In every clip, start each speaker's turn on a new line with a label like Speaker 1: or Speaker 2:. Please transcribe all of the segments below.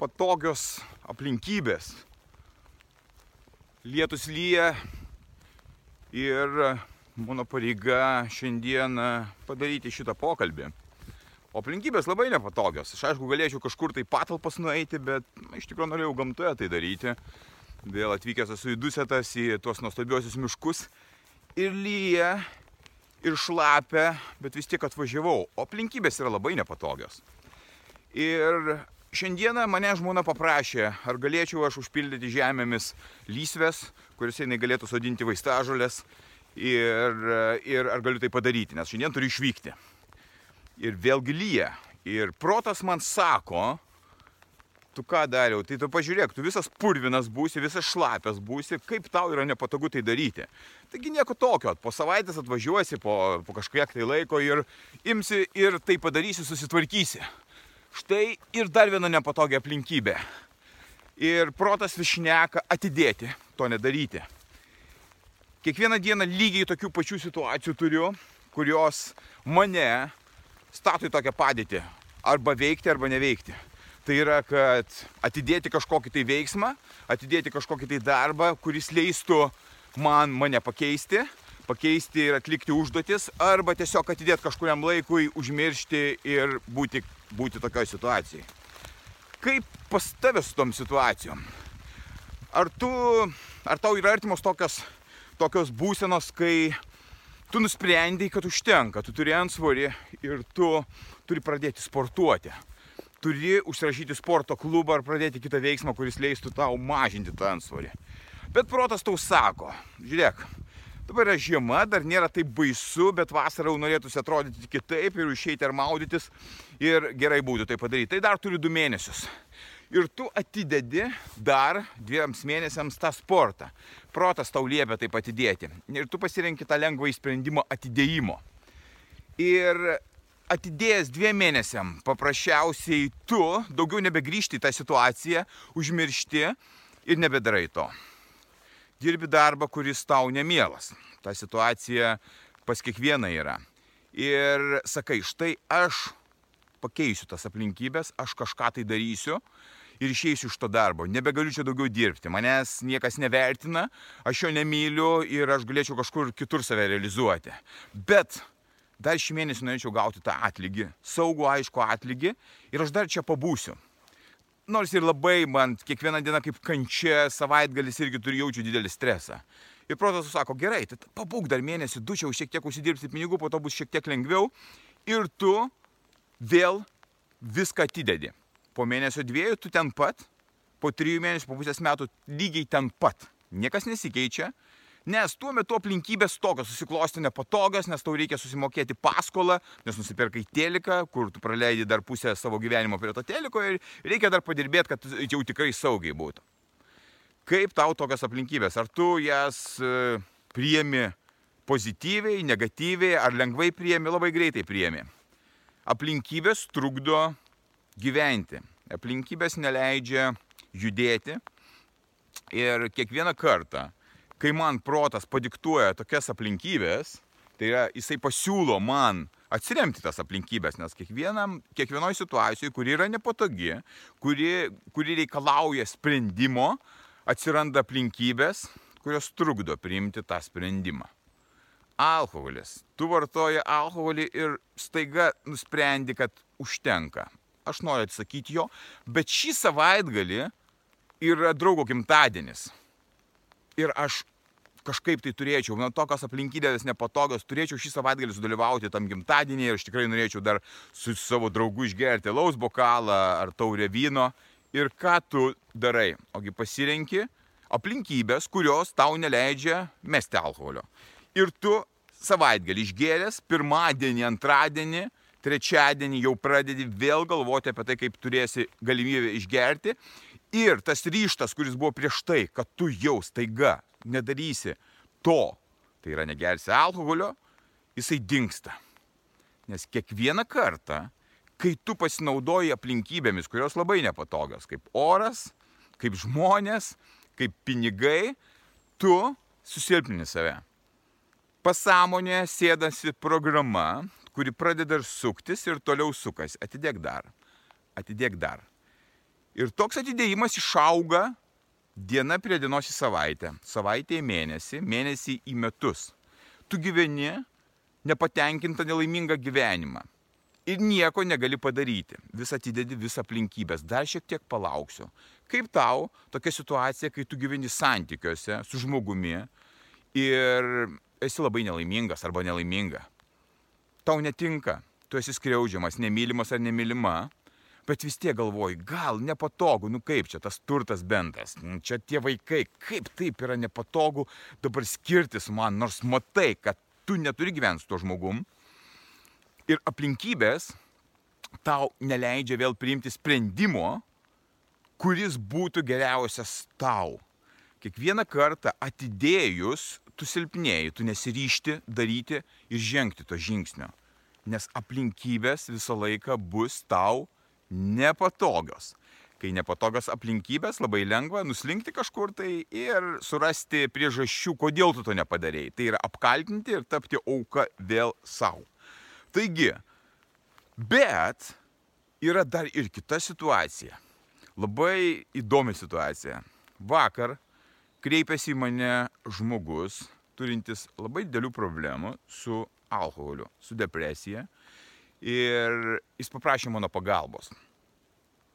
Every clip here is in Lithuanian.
Speaker 1: Nepatogios aplinkybės. Lietus lyja ir mano pareiga šiandien padaryti šitą pokalbį. O aplinkybės labai nepatogios. Aš aišku galėčiau kažkur tai patalpas nueiti, bet na, iš tikrųjų norėjau gamtoje tai daryti. Vėl atvykęs esu į Dusetas, į tuos nuostabiosius miškus. Ir lyja, ir šlapia, bet vis tiek atvažiavau. O aplinkybės yra labai nepatogios. Ir Šiandieną mane žmona paprašė, ar galėčiau aš užpildyti žemėmis lysves, kuriuose jinai galėtų sodinti vaistažolės ir, ir ar galiu tai padaryti, nes šiandien turiu išvykti. Ir vėlgi lyja. Ir protas man sako, tu ką dariau, tai tu pažiūrėk, tu visas purvinas būsi, visas šlapės būsi, kaip tau yra nepatogu tai daryti. Taigi nieko tokio, po savaitės atvažiuosi, po, po kažkiek tai laiko ir imsi ir tai padarysi, susitvarkysi. Štai ir dar viena nepatogia aplinkybė. Ir protas vis šneka atidėti, to nedaryti. Kiekvieną dieną lygiai tokių pačių situacijų turiu, kurios mane stato į tokią padėtį. Arba veikti, arba neveikti. Tai yra, kad atidėti kažkokį tai veiksmą, atidėti kažkokį tai darbą, kuris leistų man mane pakeisti, pakeisti ir atlikti užduotis, arba tiesiog atidėti kažkuriam laikui, užmiršti ir būti būti tokioj situacijai. Kaip pas tavę su tom situacijom? Ar, tu, ar tau yra artimos tokios, tokios būsenos, kai tu nusprendai, kad užtenka, tu turi ansvorį ir tu turi pradėti sportuoti. Turi užsirašyti sporto klubą ar pradėti kitą veiksmą, kuris leistų tau mažinti tą ansvorį. Bet protas tau sako, žiūrėk, Dabar yra žiema, dar nėra taip baisu, bet vasarą jau norėtųsi atrodyti kitaip ir išeiti ar maudytis ir gerai būtų tai padaryti. Tai dar turi du mėnesius. Ir tu atidedi dar dviems mėnesiams tą sportą. Protas tau liepia taip atidėti. Ir tu pasirenki tą lengvą įsprendimo atidėjimo. Ir atidėjęs dviem mėnesiam, paprasčiausiai tu daugiau nebegrįžti į tą situaciją, užmiršti ir nebedarai to dirbi darbą, kuris tau nemielas. Ta situacija pas kiekvieną yra. Ir sakai, štai aš pakeisiu tas aplinkybės, aš kažką tai darysiu ir išeisiu iš to darbo. Nebegaliu čia daugiau dirbti, manęs niekas nevertina, aš jo nemyliu ir aš galėčiau kažkur kitur save realizuoti. Bet dar šį mėnesį norėčiau gauti tą atlygį, saugų, aišku atlygį ir aš dar čia pabūsiu nors ir labai man kiekviena diena kaip kančia, savaitgalis irgi turi jaučiu didelį stresą. Ir protas sako, gerai, tai pabūk dar mėnesį, du čia jau šiek tiek užsidirbsi pinigų, po to bus šiek tiek lengviau ir tu vėl viską atidedi. Po mėnesio dviejų tu ten pat, po trijų mėnesių, po pusės metų lygiai ten pat. Niekas nesikeičia, Nes tuo metu aplinkybės tokios susiklosti nepatogios, nes tau reikia susimokėti paskolą, nes nusipirkai teliką, kur tu praleidi dar pusę savo gyvenimo prie to teliko ir reikia dar padirbėti, kad jau tikrai saugiai būtų. Kaip tau tokios aplinkybės? Ar tu jas e, priemi pozityviai, negatyviai, ar lengvai priemi, labai greitai priemi? Aplinkybės trukdo gyventi. Aplinkybės neleidžia judėti. Ir kiekvieną kartą, kai man protas padiktuoja tokias aplinkybės, tai yra jisai pasiūlo man atsiremti tas aplinkybės, nes kiekvienoje situacijoje, kuri yra nepatogi, kuri, kuri reikalauja sprendimo, atsiranda aplinkybės, kurios trukdo priimti tą sprendimą. Alkoholis. Tu vartoji alkoholį ir staiga nusprendi, kad užtenka. Aš noriu atsakyti jo, bet šį savaitgalį yra draugo gimtadienis ir aš kažkaip tai turėčiau, na, tokios aplinkybės nepatogios, turėčiau šį savaitgalį sudalyvauti tam gimtadienį ir aš tikrai norėčiau dar su savo draugu išgerti laus bokalą ar taurę vyno. Ir ką tu darai? Ogi pasirenki aplinkybės, kurios tau neleidžia mesti alkoholio. Ir tu savaitgalį išgėręs, pirmadienį, antradienį, trečiadienį jau pradedi vėl galvoti apie tai, kaip turėsi galimybę išgerti Ir tas ryštas, kuris buvo prieš tai, kad tu jau staiga nedarysi to, tai yra negersi alkoholio, jisai dinksta. Nes kiekvieną kartą, kai tu pasinaudoji aplinkybėmis, kurios labai nepatogios, kaip oras, kaip žmonės, kaip pinigai, tu susilpnini save. Pasąmonė sėdasi programa, kuri pradeda suktis ir toliau sukasi. Atidėk dar. Atidėk dar. Ir toks atidėjimas išauga diena prie dienos į savaitę, savaitė į mėnesį, mėnesį į metus. Tu gyveni nepatenkintą nelaimingą gyvenimą. Ir nieko negali padaryti. Vis atidedi visą aplinkybės. Dar šiek tiek palauksiu. Kaip tau tokia situacija, kai tu gyveni santykiuose su žmogumi ir esi labai nelaimingas arba nelaiminga. Tau netinka, tu esi skriaudžiamas, nemylimas ar nemylima, bet vis tiek galvoji, gal nepatogu, nu kaip čia tas turtas bentas, nu, čia tie vaikai, kaip taip yra nepatogu dabar skirtis man, nors matai, kad tu neturi gyventi su tuo žmogum ir aplinkybės tau neleidžia vėl priimti sprendimo, kuris būtų geriausias tau. Kiekvieną kartą atidėjus, tu silpnėjai, tu nesiryšti daryti ir žengti to žingsnio. Nes aplinkybės visą laiką bus tau nepatogios. Kai nepatogios aplinkybės, labai lengva nuslinkti kažkur tai ir surasti priežasčių, kodėl tu to nepadarėjai. Tai yra apkaltinti ir tapti auka vėl savo. Taigi, bet yra dar ir kita situacija. Labai įdomi situacija. Vakar kreipėsi į mane žmogus, turintis labai didelių problemų su alkoholiu, su depresija. Ir jis paprašė mano pagalbos.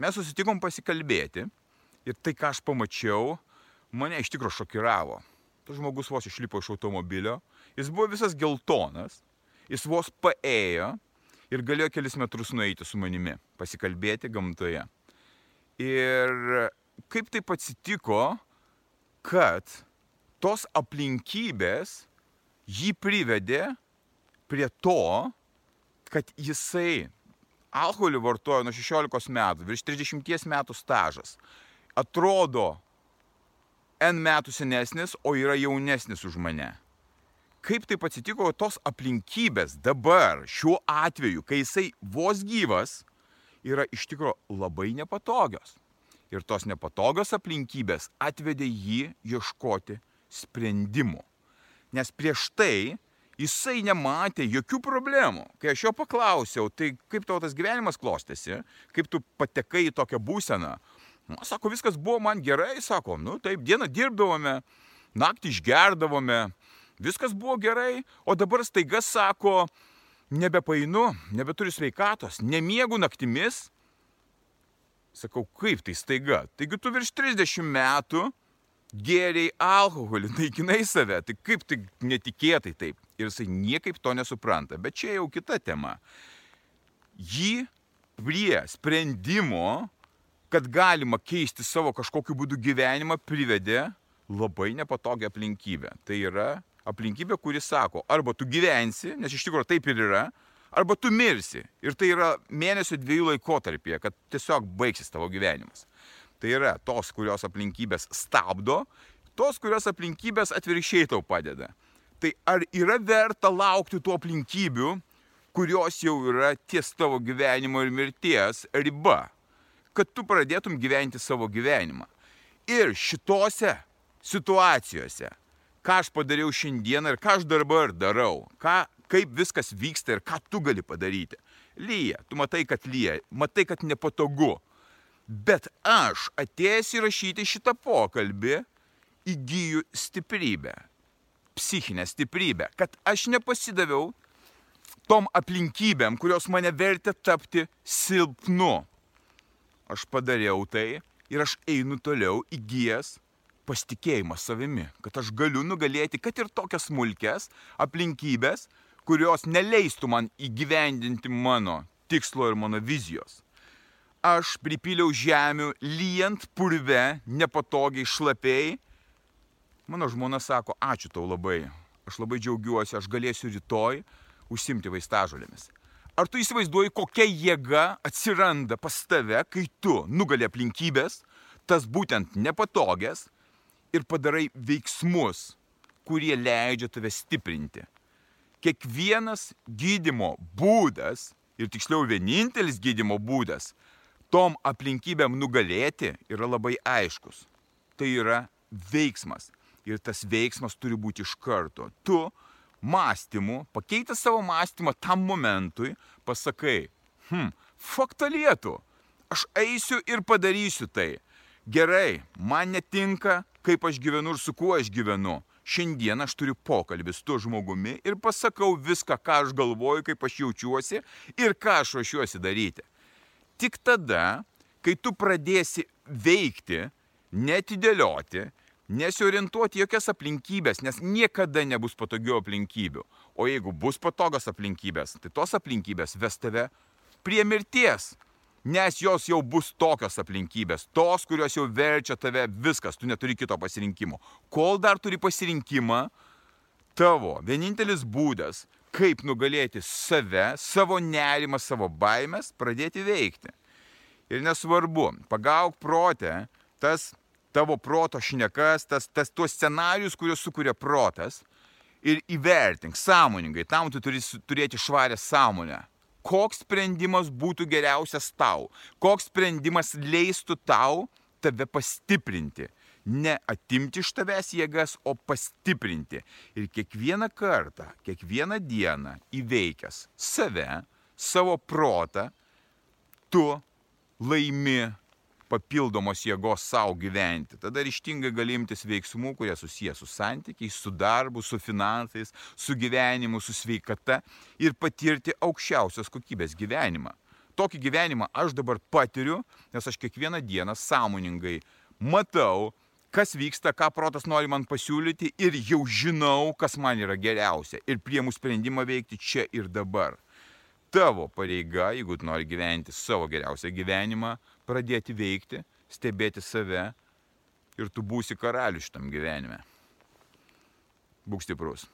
Speaker 1: Mes susitikom pasikalbėti ir tai, ką aš pamačiau, mane iš tikrųjų šokiravo. Tas žmogus vos išlipo iš automobilio, jis buvo visas geltonas, jis vos paėjo ir galėjo kelis metrus nueiti su manimi, pasikalbėti gamtoje. Ir kaip taip atsitiko, kad tos aplinkybės jį privedė prie to, kad jisai alkoholį vartoja nuo 16 metų, virš 30 metų stažas. Atrodo N metų senesnis, o yra jaunesnis už mane. Kaip taip atsitiko, tos aplinkybės dabar, šiuo atveju, kai jisai vos gyvas, yra iš tikrųjų labai nepatogios. Ir tos nepatogios aplinkybės atvedė jį ieškoti sprendimų. Nes prieš tai jisai nematė jokių problemų. Kai aš jo paklausiau, tai kaip tavo tas gyvenimas klostėsi, kaip tu patekai į tokią būseną, nu, sako, viskas buvo man gerai, sako, nu taip, dieną dirbdavome, naktį išgerdavome, viskas buvo gerai, o dabar staiga sako, nebepainu, nebeturiu sveikatos, nemiegu naktimis. Sakau, kaip tai staiga? Taigi tu virš 30 metų gėriai alkoholį, naikinai save, tai kaip tai netikėtai taip. Ir jisai niekaip to nesupranta. Bet čia jau kita tema. Jį prie sprendimo, kad galima keisti savo kažkokiu būdu gyvenimą, privedė labai nepatogią aplinkybę. Tai yra aplinkybė, kuri sako, arba tu gyvensi, nes iš tikrųjų taip ir yra, arba tu mirsi. Ir tai yra mėnesio dviejų laikotarpėje, kad tiesiog baigsis tavo gyvenimas. Tai yra tos, kurios aplinkybės stabdo, tos, kurios aplinkybės atvirkščiai tau padeda. Tai ar yra verta laukti tų aplinkybių, kurios jau yra ties tavo gyvenimo ir mirties riba, kad tu pradėtum gyventi savo gyvenimą. Ir šitose situacijose, ką aš padariau šiandieną ir ką aš dabar darau, ką, kaip viskas vyksta ir ką tu gali padaryti. Lyja, tu matai, kad lyja, matai, kad nepatogu. Bet aš atėjęs įrašyti šitą pokalbį įgyju stiprybę, psichinę stiprybę, kad aš nepasidaviau tom aplinkybėm, kurios mane vertė tapti silpnu. Aš padariau tai ir aš einu toliau įgyjęs pasitikėjimą savimi, kad aš galiu nugalėti, kad ir tokias smulkes aplinkybės, kurios neleistų man įgyvendinti mano tikslo ir mano vizijos aš pripyliau žemių, lyjant purve, nepatogiai, šlapiai. Mano žmona sako, ačiū tau labai, aš labai džiaugiuosi, aš galėsiu rytoj užsimti vaistažolėmis. Ar tu įsivaizduoji, kokia jėga atsiranda pas tave, kai tu nugali aplinkybės, tas būtent nepatogias ir padarai veiksmus, kurie leidžia tave stiprinti. Kiekvienas gydimo būdas, ir tiksliau vienintelis gydimo būdas, tom aplinkybėm nugalėti yra labai aiškus. Tai yra veiksmas. Ir tas veiksmas turi būti iš karto. Tu mąstymu, pakeitęs savo mąstymą tam momentui, pasakai, hm, faktalėtų, aš eisiu ir padarysiu tai. Gerai, man netinka, kaip aš gyvenu ir su kuo aš gyvenu. Šiandien aš turiu pokalbį su tuo žmogumi ir pasakau viską, ką aš galvoju, kaip aš jaučiuosi ir ką aš ruošiuosi daryti. Tik tada, kai tu pradėsi veikti, netidėlioti, nesiorientuoti jokias aplinkybės, nes niekada nebus patogių aplinkybių. O jeigu bus patogios aplinkybės, tai tos aplinkybės ves tave prie mirties. Nes jos jau bus tokios aplinkybės, tos, kurios jau verčia tave viskas, tu neturi kito pasirinkimo. Kol dar turi pasirinkimą, tavo vienintelis būdas, kaip nugalėti save, savo nerimą, savo baimės, pradėti veikti. Ir nesvarbu, pagauk protę, tas tavo proto šnekas, tas, tas tuos scenarius, kuriuos sukuria protas ir įvertink sąmoningai, tam tu turi turėti švarę sąmonę koks sprendimas būtų geriausias tau, koks sprendimas leistų tau tave pastiprinti. Ne atimti iš tavęs jėgas, o pastiprinti. Ir kiekvieną kartą, kiekvieną dieną įveikęs save, savo protą, tu laimi papildomos jėgos savo gyventi. Tada ryštingai gali imtis veiksmų, kurie susijęs su santykiais, su darbu, su finansais, su gyvenimu, su sveikata ir patirti aukščiausios kokybės gyvenimą. Tokį gyvenimą aš dabar patiriu, nes aš kiekvieną dieną sąmoningai matau, kas vyksta, ką protas nori man pasiūlyti ir jau žinau, kas man yra geriausia ir priemu sprendimą veikti čia ir dabar tavo pareiga, jeigu nori gyventi savo geriausią gyvenimą, pradėti veikti, stebėti save ir tu būsi karalius šitam gyvenime. Būk stiprus.